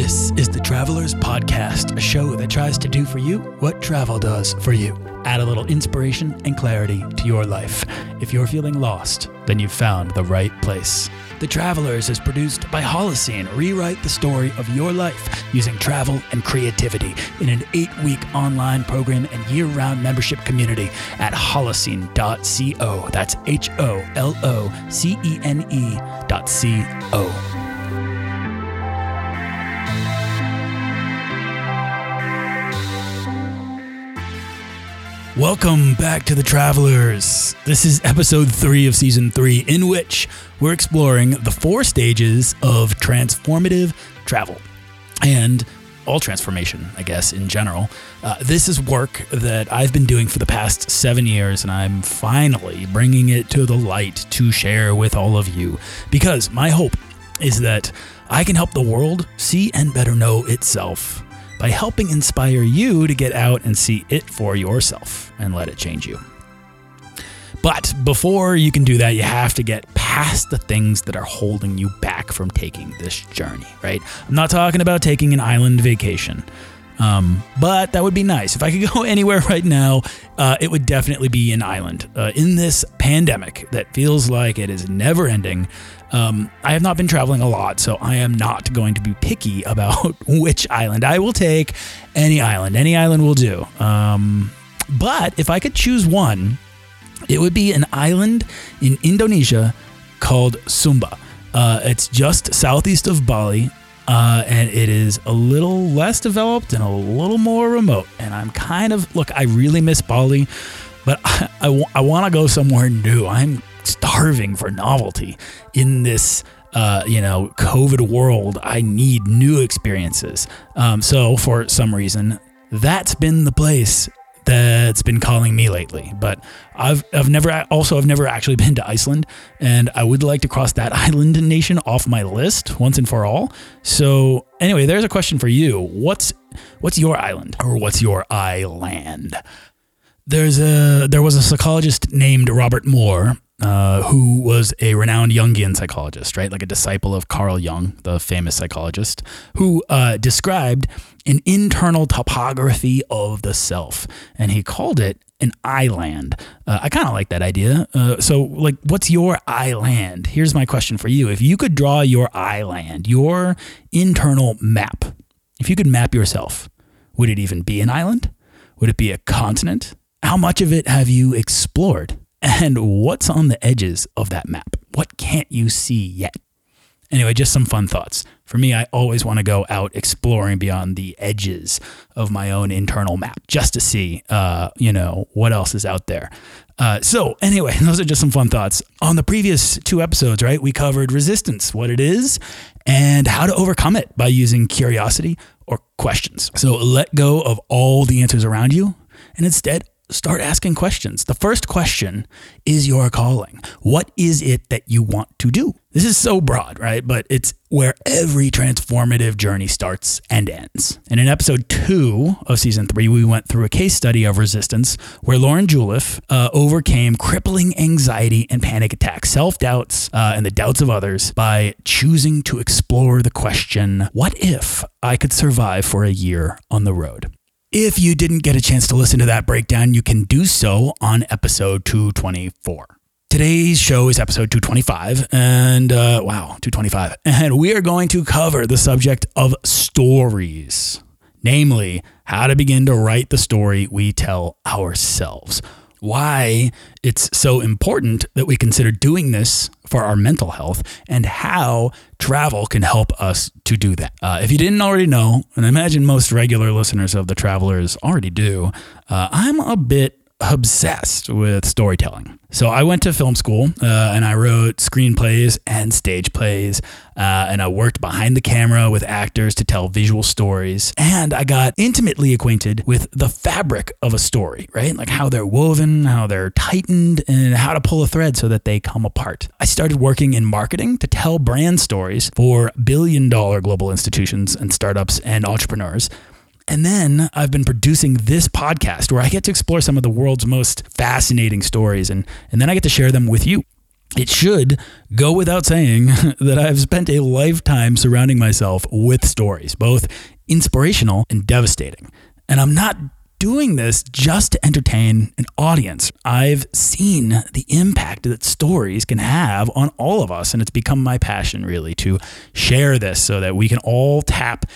This is the Travelers Podcast, a show that tries to do for you what travel does for you. Add a little inspiration and clarity to your life. If you're feeling lost, then you've found the right place. The Travelers is produced by Holocene. Rewrite the story of your life using travel and creativity in an eight week online program and year round membership community at holocene.co. That's H O L O C E N E dot C O. Welcome back to the Travelers. This is episode three of season three, in which we're exploring the four stages of transformative travel and all transformation, I guess, in general. Uh, this is work that I've been doing for the past seven years, and I'm finally bringing it to the light to share with all of you because my hope is that I can help the world see and better know itself by helping inspire you to get out and see it for yourself and let it change you. But before you can do that, you have to get past the things that are holding you back from taking this journey, right? I'm not talking about taking an island vacation. Um, but that would be nice. If I could go anywhere right now, uh, it would definitely be an island. Uh, in this pandemic that feels like it is never ending, um, I have not been traveling a lot, so I am not going to be picky about which island. I will take any island. Any island will do. Um, but if I could choose one, it would be an island in Indonesia called Sumba. Uh, it's just southeast of Bali, uh, and it is a little less developed and a little more remote. And I'm kind of look, I really miss Bali, but I, I, I want to go somewhere new. I'm starving for novelty in this uh, you know covid world. I need new experiences. Um, so for some reason that's been the place that's been calling me lately. But i've i've never also i've never actually been to iceland and i would like to cross that island nation off my list once and for all. So anyway there's a question for you. What's what's your island or what's your island? There's a there was a psychologist named Robert Moore uh, who was a renowned Jungian psychologist, right? Like a disciple of Carl Jung, the famous psychologist, who uh, described an internal topography of the self. And he called it an island. Uh, I kind of like that idea. Uh, so, like, what's your island? Here's my question for you. If you could draw your island, your internal map, if you could map yourself, would it even be an island? Would it be a continent? How much of it have you explored? And what's on the edges of that map? What can't you see yet? Anyway, just some fun thoughts. For me, I always want to go out exploring beyond the edges of my own internal map just to see, uh, you know, what else is out there. Uh, so, anyway, those are just some fun thoughts. On the previous two episodes, right, we covered resistance, what it is, and how to overcome it by using curiosity or questions. So, let go of all the answers around you and instead start asking questions. The first question is your calling. What is it that you want to do? This is so broad, right? But it's where every transformative journey starts and ends. And in episode two of season three, we went through a case study of resistance where Lauren Juliff uh, overcame crippling anxiety and panic attacks, self doubts, uh, and the doubts of others by choosing to explore the question what if I could survive for a year on the road? If you didn't get a chance to listen to that breakdown, you can do so on episode 224. Today's show is episode 225, and uh, wow, 225. And we are going to cover the subject of stories, namely, how to begin to write the story we tell ourselves why it's so important that we consider doing this for our mental health and how travel can help us to do that. Uh, if you didn't already know, and I imagine most regular listeners of The Travelers already do, uh, I'm a bit obsessed with storytelling. So I went to film school uh, and I wrote screenplays and stage plays. Uh, and I worked behind the camera with actors to tell visual stories. And I got intimately acquainted with the fabric of a story, right? Like how they're woven, how they're tightened, and how to pull a thread so that they come apart. I started working in marketing to tell brand stories for billion dollar global institutions and startups and entrepreneurs. And then I've been producing this podcast where I get to explore some of the world's most fascinating stories and, and then I get to share them with you. It should go without saying that I've spent a lifetime surrounding myself with stories, both inspirational and devastating. And I'm not doing this just to entertain an audience. I've seen the impact that stories can have on all of us, and it's become my passion really to share this so that we can all tap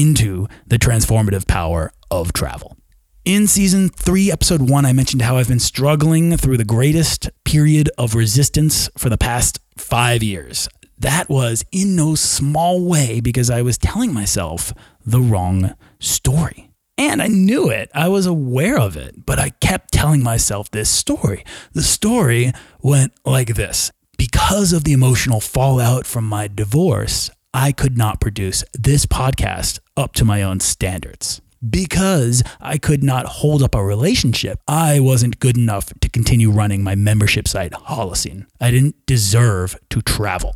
into the transformative power of travel. In season three, episode one, I mentioned how I've been struggling through the greatest period of resistance for the past five years. That was in no small way because I was telling myself the wrong story. And I knew it. I was aware of it, but I kept telling myself this story. The story went like this Because of the emotional fallout from my divorce, I could not produce this podcast up to my own standards. Because I could not hold up a relationship, I wasn't good enough to continue running my membership site, Holocene. I didn't deserve to travel.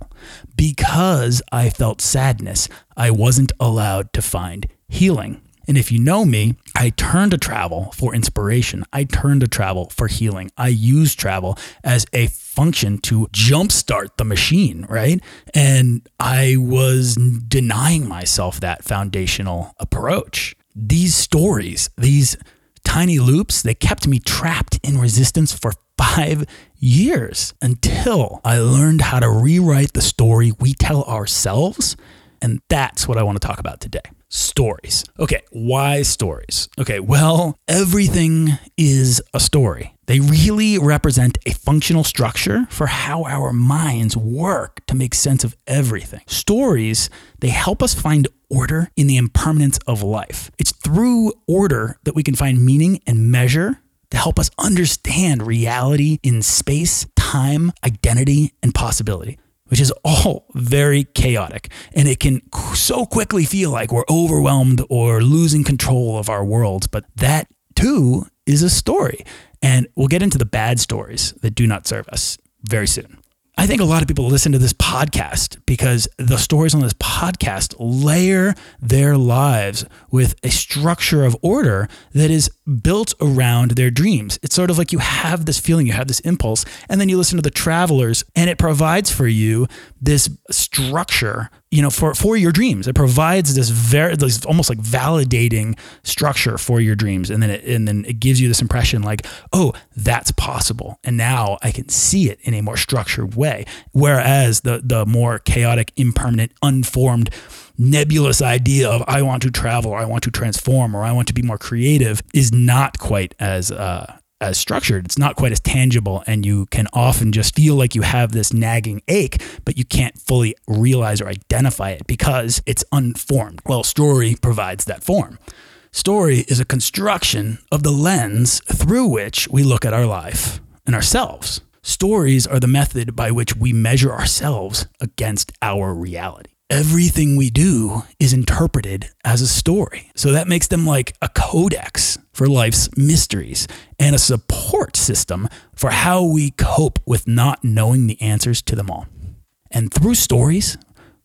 Because I felt sadness, I wasn't allowed to find healing. And if you know me, I turn to travel for inspiration. I turn to travel for healing. I use travel as a function to jumpstart the machine, right? And I was denying myself that foundational approach. These stories, these tiny loops, they kept me trapped in resistance for five years until I learned how to rewrite the story we tell ourselves. And that's what I want to talk about today stories. Okay, why stories? Okay, well, everything is a story. They really represent a functional structure for how our minds work to make sense of everything. Stories, they help us find order in the impermanence of life. It's through order that we can find meaning and measure to help us understand reality in space, time, identity, and possibility which is all very chaotic. And it can so quickly feel like we're overwhelmed or losing control of our worlds. But that too is a story. And we'll get into the bad stories that do not serve us very soon. I think a lot of people listen to this podcast because the stories on this podcast layer their lives with a structure of order that is built around their dreams. It's sort of like you have this feeling, you have this impulse, and then you listen to the travelers, and it provides for you this structure you know for for your dreams it provides this very this almost like validating structure for your dreams and then it and then it gives you this impression like oh that's possible and now i can see it in a more structured way whereas the the more chaotic impermanent unformed nebulous idea of i want to travel or i want to transform or i want to be more creative is not quite as uh as structured. It's not quite as tangible, and you can often just feel like you have this nagging ache, but you can't fully realize or identify it because it's unformed. Well, story provides that form. Story is a construction of the lens through which we look at our life and ourselves. Stories are the method by which we measure ourselves against our reality everything we do is interpreted as a story. So that makes them like a codex for life's mysteries and a support system for how we cope with not knowing the answers to them all. And through stories,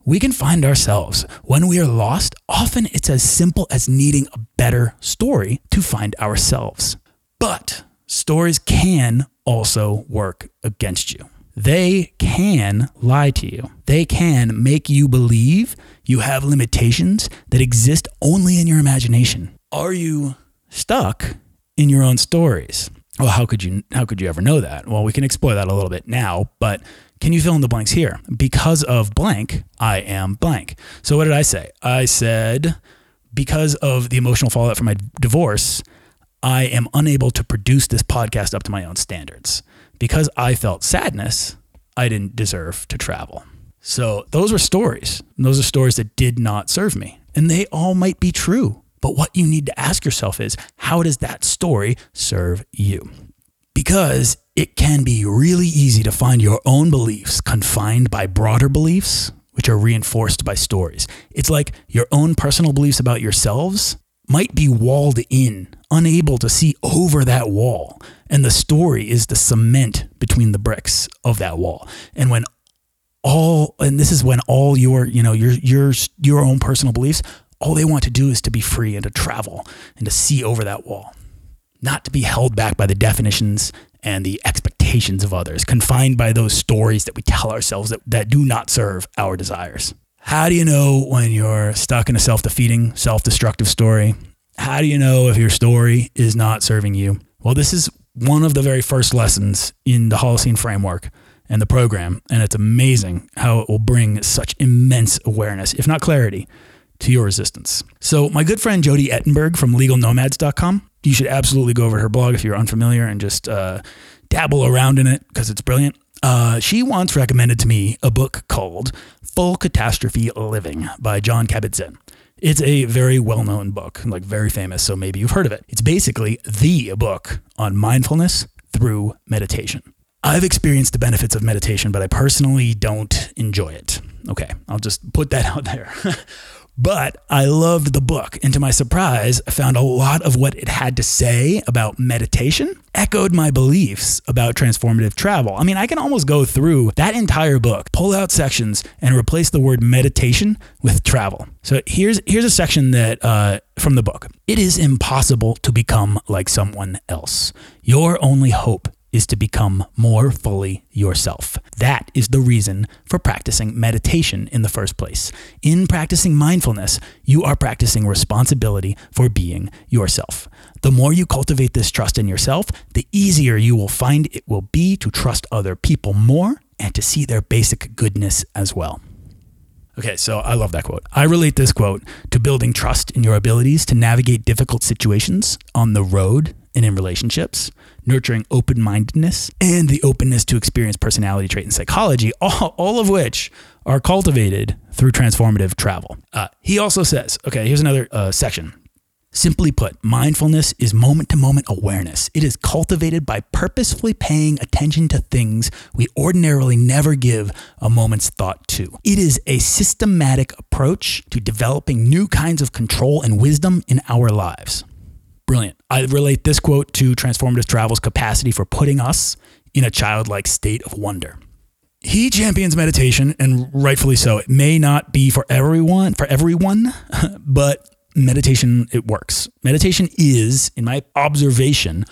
we can find ourselves. When we are lost, often it's as simple as needing a better story to find ourselves. But stories can also work against you they can lie to you. They can make you believe you have limitations that exist only in your imagination. Are you stuck in your own stories? Well, how could you how could you ever know that? Well, we can explore that a little bit now, but can you fill in the blanks here? Because of blank, I am blank. So what did I say? I said because of the emotional fallout from my divorce, I am unable to produce this podcast up to my own standards because I felt sadness, I didn't deserve to travel. So those were stories. those are stories that did not serve me. And they all might be true. But what you need to ask yourself is how does that story serve you? because it can be really easy to find your own beliefs confined by broader beliefs, which are reinforced by stories. It's like your own personal beliefs about yourselves might be walled in, unable to see over that wall. And the story is the cement between the bricks of that wall. And when all and this is when all your, you know, your your your own personal beliefs, all they want to do is to be free and to travel and to see over that wall. Not to be held back by the definitions and the expectations of others, confined by those stories that we tell ourselves that, that do not serve our desires. How do you know when you're stuck in a self defeating, self destructive story? How do you know if your story is not serving you? Well, this is one of the very first lessons in the Holocene framework and the program, and it's amazing how it will bring such immense awareness, if not clarity, to your resistance. So, my good friend Jody Ettenberg from legalnomads.com, you should absolutely go over to her blog if you're unfamiliar and just uh, dabble around in it because it's brilliant. Uh, she once recommended to me a book called Full Catastrophe Living by Jon Kabat-Zinn. It's a very well known book, like very famous, so maybe you've heard of it. It's basically the book on mindfulness through meditation. I've experienced the benefits of meditation, but I personally don't enjoy it. Okay, I'll just put that out there. But I loved the book, and to my surprise, I found a lot of what it had to say about meditation echoed my beliefs about transformative travel. I mean, I can almost go through that entire book, pull out sections, and replace the word meditation with travel. So here's here's a section that uh, from the book. It is impossible to become like someone else. Your only hope is to become more fully yourself. That is the reason for practicing meditation in the first place. In practicing mindfulness, you are practicing responsibility for being yourself. The more you cultivate this trust in yourself, the easier you will find it will be to trust other people more and to see their basic goodness as well. Okay, so I love that quote. I relate this quote to building trust in your abilities to navigate difficult situations on the road and in relationships, nurturing open mindedness, and the openness to experience personality trait and psychology, all, all of which are cultivated through transformative travel. Uh, he also says, okay, here's another uh, section. Simply put, mindfulness is moment to moment awareness. It is cultivated by purposefully paying attention to things we ordinarily never give a moment's thought to. It is a systematic approach to developing new kinds of control and wisdom in our lives. Brilliant. I relate this quote to transformative travel's capacity for putting us in a childlike state of wonder. He champions meditation, and rightfully so. It may not be for everyone, for everyone, but meditation it works. Meditation is, in my observation,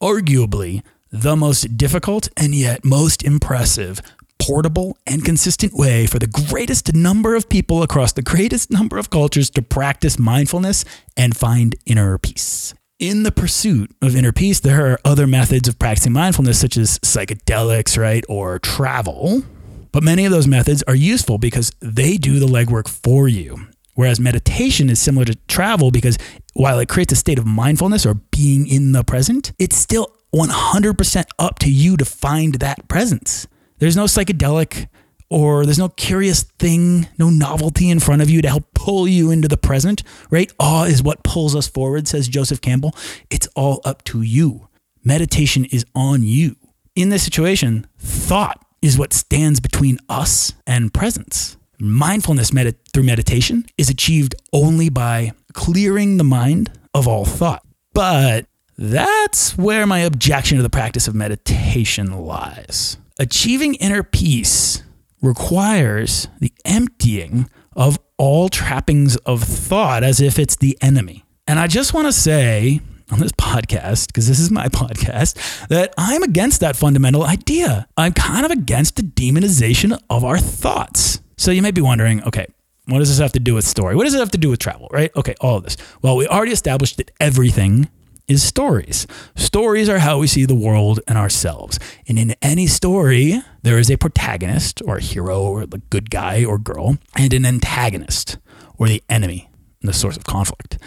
arguably the most difficult and yet most impressive portable and consistent way for the greatest number of people across the greatest number of cultures to practice mindfulness and find inner peace. In the pursuit of inner peace, there are other methods of practicing mindfulness, such as psychedelics, right, or travel. But many of those methods are useful because they do the legwork for you. Whereas meditation is similar to travel because while it creates a state of mindfulness or being in the present, it's still 100% up to you to find that presence. There's no psychedelic or there's no curious thing, no novelty in front of you to help pull you into the present, right? Awe is what pulls us forward, says Joseph Campbell. It's all up to you. Meditation is on you. In this situation, thought is what stands between us and presence. Mindfulness med- through meditation is achieved only by clearing the mind of all thought. But that's where my objection to the practice of meditation lies. Achieving inner peace requires the emptying of all trappings of thought as if it's the enemy. And I just want to say on this podcast, because this is my podcast, that I'm against that fundamental idea. I'm kind of against the demonization of our thoughts. So you may be wondering, okay, what does this have to do with story? What does it have to do with travel, right? Okay, all of this. Well, we already established that everything is stories. Stories are how we see the world and ourselves. And in any story, there is a protagonist or a hero or the good guy or girl and an antagonist or the enemy, the source of conflict.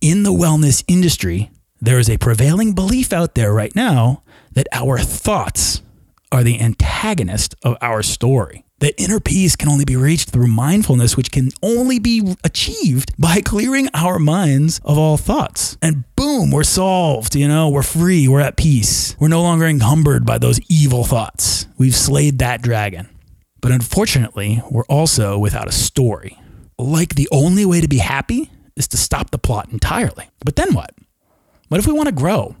In the wellness industry, there is a prevailing belief out there right now that our thoughts are the antagonist of our story. That inner peace can only be reached through mindfulness, which can only be achieved by clearing our minds of all thoughts. And boom, we're solved. You know, we're free, we're at peace. We're no longer encumbered by those evil thoughts. We've slayed that dragon. But unfortunately, we're also without a story. Like the only way to be happy is to stop the plot entirely. But then what? What if we want to grow?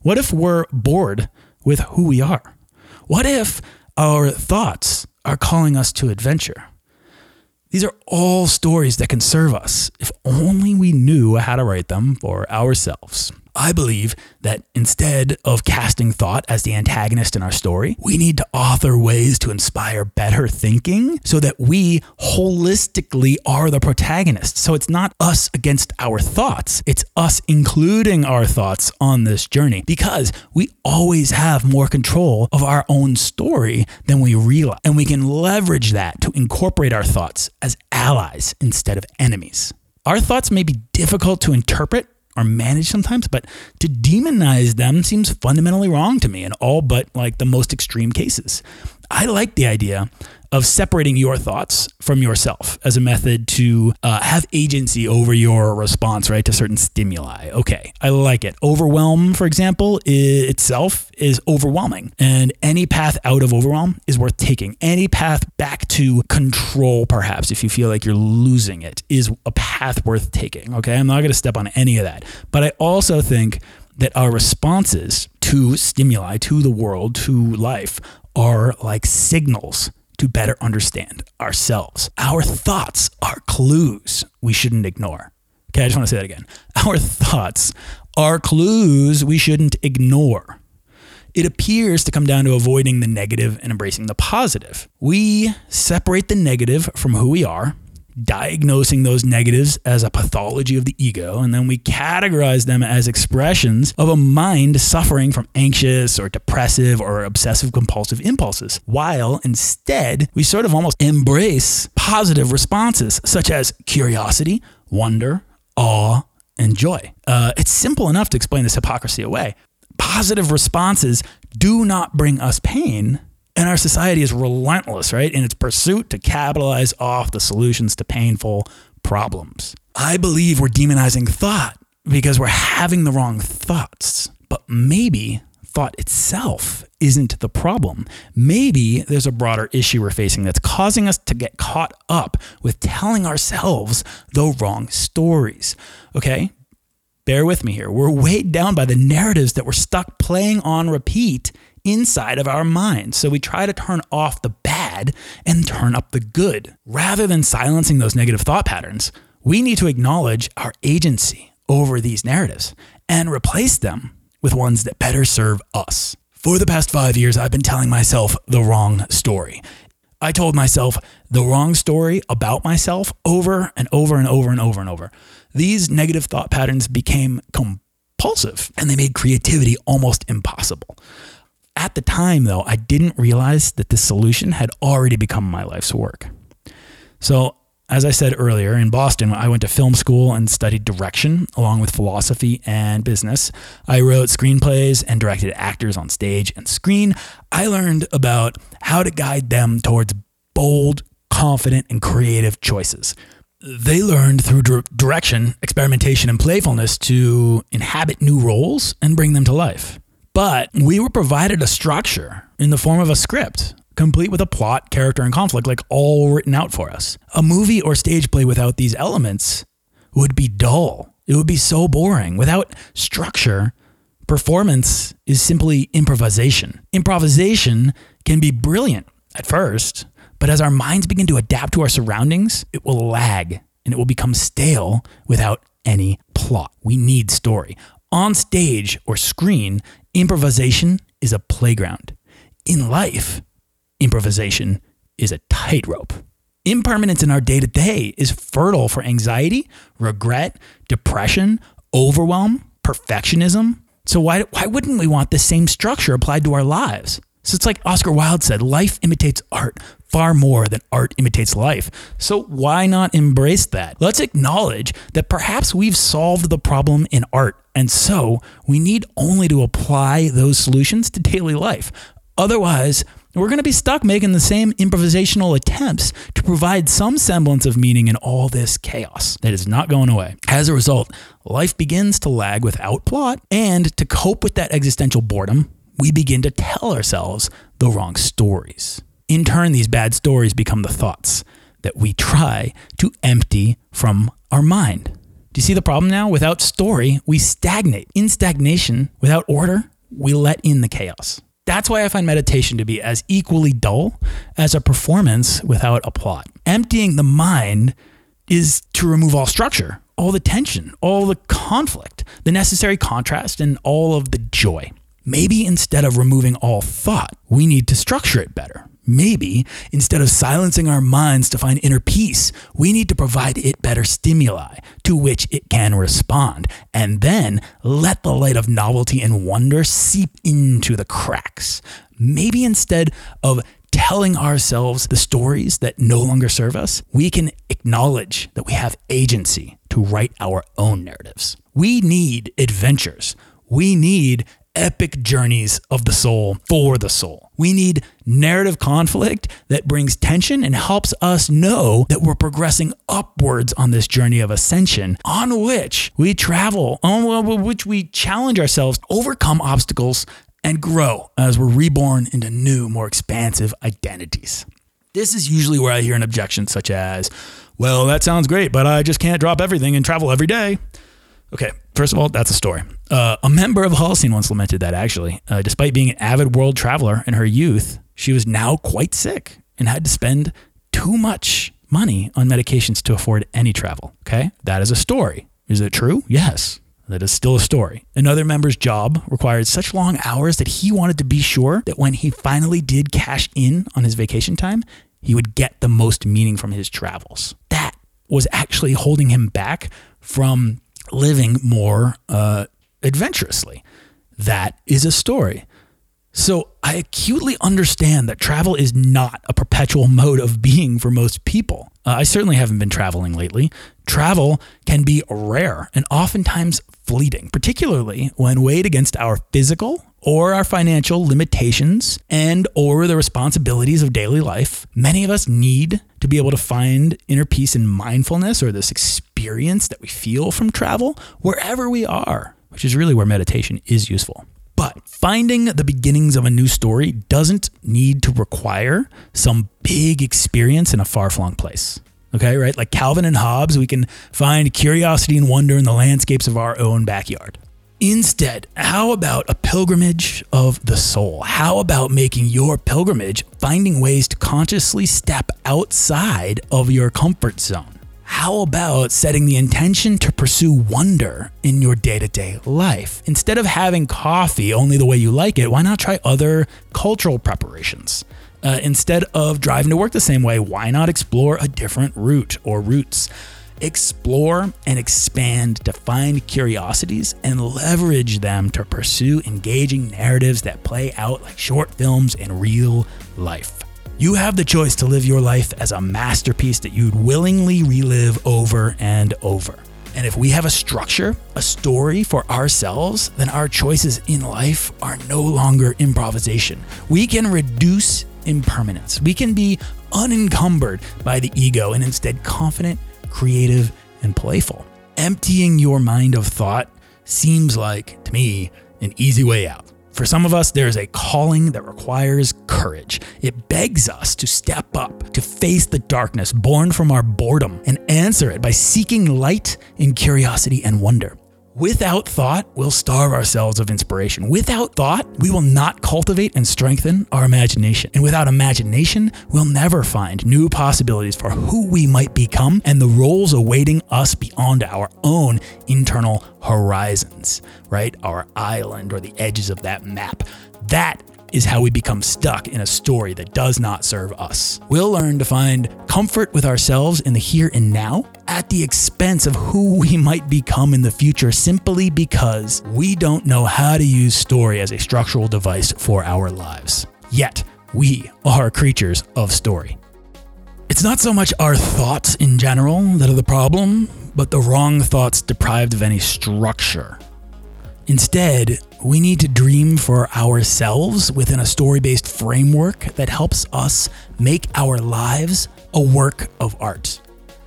What if we're bored with who we are? What if our thoughts are calling us to adventure? These are all stories that can serve us if only we knew how to write them for ourselves. I believe that instead of casting thought as the antagonist in our story, we need to author ways to inspire better thinking so that we holistically are the protagonist. So it's not us against our thoughts, it's us including our thoughts on this journey because we always have more control of our own story than we realize. And we can leverage that to incorporate our thoughts as allies instead of enemies. Our thoughts may be difficult to interpret are managed sometimes, but to demonize them seems fundamentally wrong to me in all but like the most extreme cases. I like the idea of separating your thoughts from yourself as a method to uh, have agency over your response, right, to certain stimuli. Okay, I like it. Overwhelm, for example, is, itself is overwhelming, and any path out of overwhelm is worth taking. Any path back to control, perhaps, if you feel like you're losing it, is a path worth taking. Okay, I'm not going to step on any of that, but I also think that our responses to stimuli, to the world, to life, are like signals to better understand ourselves. Our thoughts are clues we shouldn't ignore. Okay, I just want to say that again. Our thoughts are clues we shouldn't ignore. It appears to come down to avoiding the negative and embracing the positive. We separate the negative from who we are diagnosing those negatives as a pathology of the ego, and then we categorize them as expressions of a mind suffering from anxious or depressive or obsessive compulsive impulses, while instead we sort of almost embrace positive responses such as curiosity, wonder, awe, and joy. Uh, it's simple enough to explain this hypocrisy away. Positive responses do not bring us pain, and our society is relentless, right, in its pursuit to capitalize off the solutions to painful problems. I believe we're demonizing thought because we're having the wrong thoughts. But maybe thought itself isn't the problem. Maybe there's a broader issue we're facing that's causing us to get caught up with telling ourselves the wrong stories. Okay? Bear with me here. We're weighed down by the narratives that we're stuck playing on repeat inside of our minds. So we try to turn off the bad and turn up the good. Rather than silencing those negative thought patterns, we need to acknowledge our agency over these narratives and replace them with ones that better serve us. For the past five years, I've been telling myself the wrong story. I told myself the wrong story about myself over and over and over and over and over. These negative thought patterns became compulsive and they made creativity almost impossible. At the time, though, I didn't realize that this solution had already become my life's work. So, as I said earlier, in Boston, I went to film school and studied direction along with philosophy and business. I wrote screenplays and directed actors on stage and screen. I learned about how to guide them towards bold, confident, and creative choices. They learned through direction, experimentation, and playfulness to inhabit new roles and bring them to life. But we were provided a structure in the form of a script, complete with a plot, character, and conflict, like all written out for us. A movie or stage play without these elements would be dull. It would be so boring. Without structure, performance is simply improvisation. Improvisation can be brilliant at first, but as our minds begin to adapt to our surroundings, it will lag and it will become stale without any plot. We need story. On stage or screen, improvisation is a playground. In life, improvisation is a tightrope. Impermanence in our day to day is fertile for anxiety, regret, depression, overwhelm, perfectionism. So, why, why wouldn't we want the same structure applied to our lives? So, it's like Oscar Wilde said life imitates art far more than art imitates life. So, why not embrace that? Let's acknowledge that perhaps we've solved the problem in art and so we need only to apply those solutions to daily life. Otherwise, we're going to be stuck making the same improvisational attempts to provide some semblance of meaning in all this chaos that is not going away. As a result, life begins to lag without plot, and to cope with that existential boredom, we begin to tell ourselves the wrong stories. In turn, these bad stories become the thoughts that we try to empty from our mind. Do you see the problem now? Without story, we stagnate. In stagnation, without order, we let in the chaos. That's why I find meditation to be as equally dull as a performance without a plot. Emptying the mind is to remove all structure, all the tension, all the conflict, the necessary contrast, and all of the joy. Maybe instead of removing all thought, we need to structure it better. Maybe instead of silencing our minds to find inner peace, we need to provide it better stimuli to which it can respond, and then let the light of novelty and wonder seep into the cracks. Maybe instead of telling ourselves the stories that no longer serve us, we can acknowledge that we have agency to write our own narratives. We need adventures. We need epic journeys of the soul for the soul. We need narrative conflict that brings tension and helps us know that we're progressing upwards on this journey of ascension on which we travel, on which we challenge ourselves, overcome obstacles, and grow as we're reborn into new, more expansive identities. This is usually where I hear an objection such as, well, that sounds great, but I just can't drop everything and travel every day. Okay, first of all, that's a story. Uh, a member of Holocene once lamented that actually, uh, despite being an avid world traveler in her youth, she was now quite sick and had to spend too much money on medications to afford any travel. Okay, that is a story. Is it true? Yes, that is still a story. Another member's job required such long hours that he wanted to be sure that when he finally did cash in on his vacation time, he would get the most meaning from his travels. That was actually holding him back from living more uh, adventurously. That is a story. So I acutely understand that travel is not a perpetual mode of being for most people. Uh, I certainly haven't been traveling lately. Travel can be rare and oftentimes fleeting, particularly when weighed against our physical or our financial limitations and or the responsibilities of daily life. Many of us need to be able to find inner peace and mindfulness or this experience that we feel from travel wherever we are, which is really where meditation is useful. But finding the beginnings of a new story doesn't need to require some big experience in a far flung place. Okay, right? Like Calvin and Hobbes, we can find curiosity and wonder in the landscapes of our own backyard. Instead, how about a pilgrimage of the soul? How about making your pilgrimage finding ways to consciously step outside of your comfort zone? How about setting the intention to pursue wonder in your day to day life? Instead of having coffee only the way you like it, why not try other cultural preparations? Uh, instead of driving to work the same way, why not explore a different route or routes? Explore and expand to find curiosities and leverage them to pursue engaging narratives that play out like short films in real life. You have the choice to live your life as a masterpiece that you'd willingly relive over and over. And if we have a structure, a story for ourselves, then our choices in life are no longer improvisation. We can reduce impermanence. We can be unencumbered by the ego and instead confident, creative, and playful. Emptying your mind of thought seems like, to me, an easy way out. For some of us, there is a calling that requires courage. It begs us to step up, to face the darkness born from our boredom, and answer it by seeking light in curiosity and wonder. Without thought, we'll starve ourselves of inspiration. Without thought, we will not cultivate and strengthen our imagination. And without imagination, we'll never find new possibilities for who we might become and the roles awaiting us beyond our own internal horizons, right? Our island or the edges of that map. That is how we become stuck in a story that does not serve us. We'll learn to find comfort with ourselves in the here and now at the expense of who we might become in the future simply because we don't know how to use story as a structural device for our lives. Yet, we are creatures of story. It's not so much our thoughts in general that are the problem, but the wrong thoughts deprived of any structure Instead, we need to dream for ourselves within a story based framework that helps us make our lives a work of art.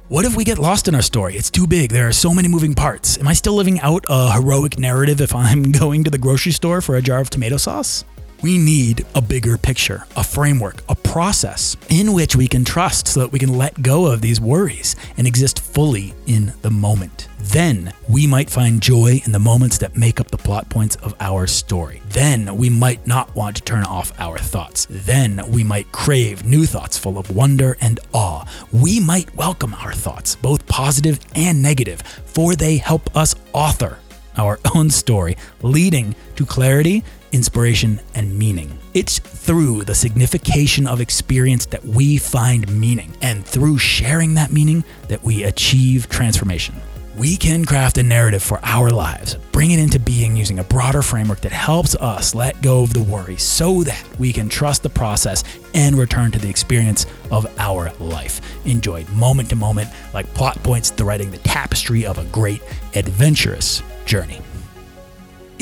What if we get lost in our story? It's too big. There are so many moving parts. Am I still living out a heroic narrative if I'm going to the grocery store for a jar of tomato sauce? We need a bigger picture, a framework, a process in which we can trust so that we can let go of these worries and exist fully in the moment. Then we might find joy in the moments that make up the plot points of our story. Then we might not want to turn off our thoughts. Then we might crave new thoughts full of wonder and awe. We might welcome our thoughts, both positive and negative, for they help us author our own story, leading to clarity inspiration, and meaning. It's through the signification of experience that we find meaning, and through sharing that meaning that we achieve transformation. We can craft a narrative for our lives, bring it into being using a broader framework that helps us let go of the worry so that we can trust the process and return to the experience of our life, enjoyed moment to moment like plot points threading the tapestry of a great adventurous journey.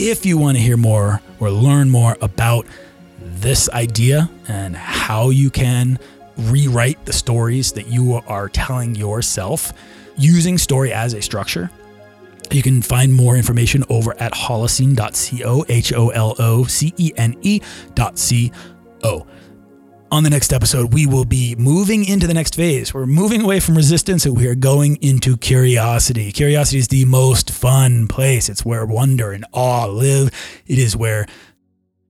If you want to hear more or learn more about this idea and how you can rewrite the stories that you are telling yourself using story as a structure, you can find more information over at holocene.co, H O L O C E N E.co. On the next episode, we will be moving into the next phase. We're moving away from resistance and we are going into curiosity. Curiosity is the most fun place. It's where wonder and awe live. It is where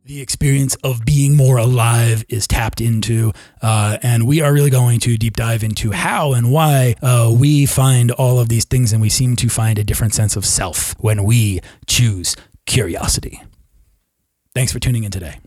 the experience of being more alive is tapped into. Uh, and we are really going to deep dive into how and why uh, we find all of these things and we seem to find a different sense of self when we choose curiosity. Thanks for tuning in today.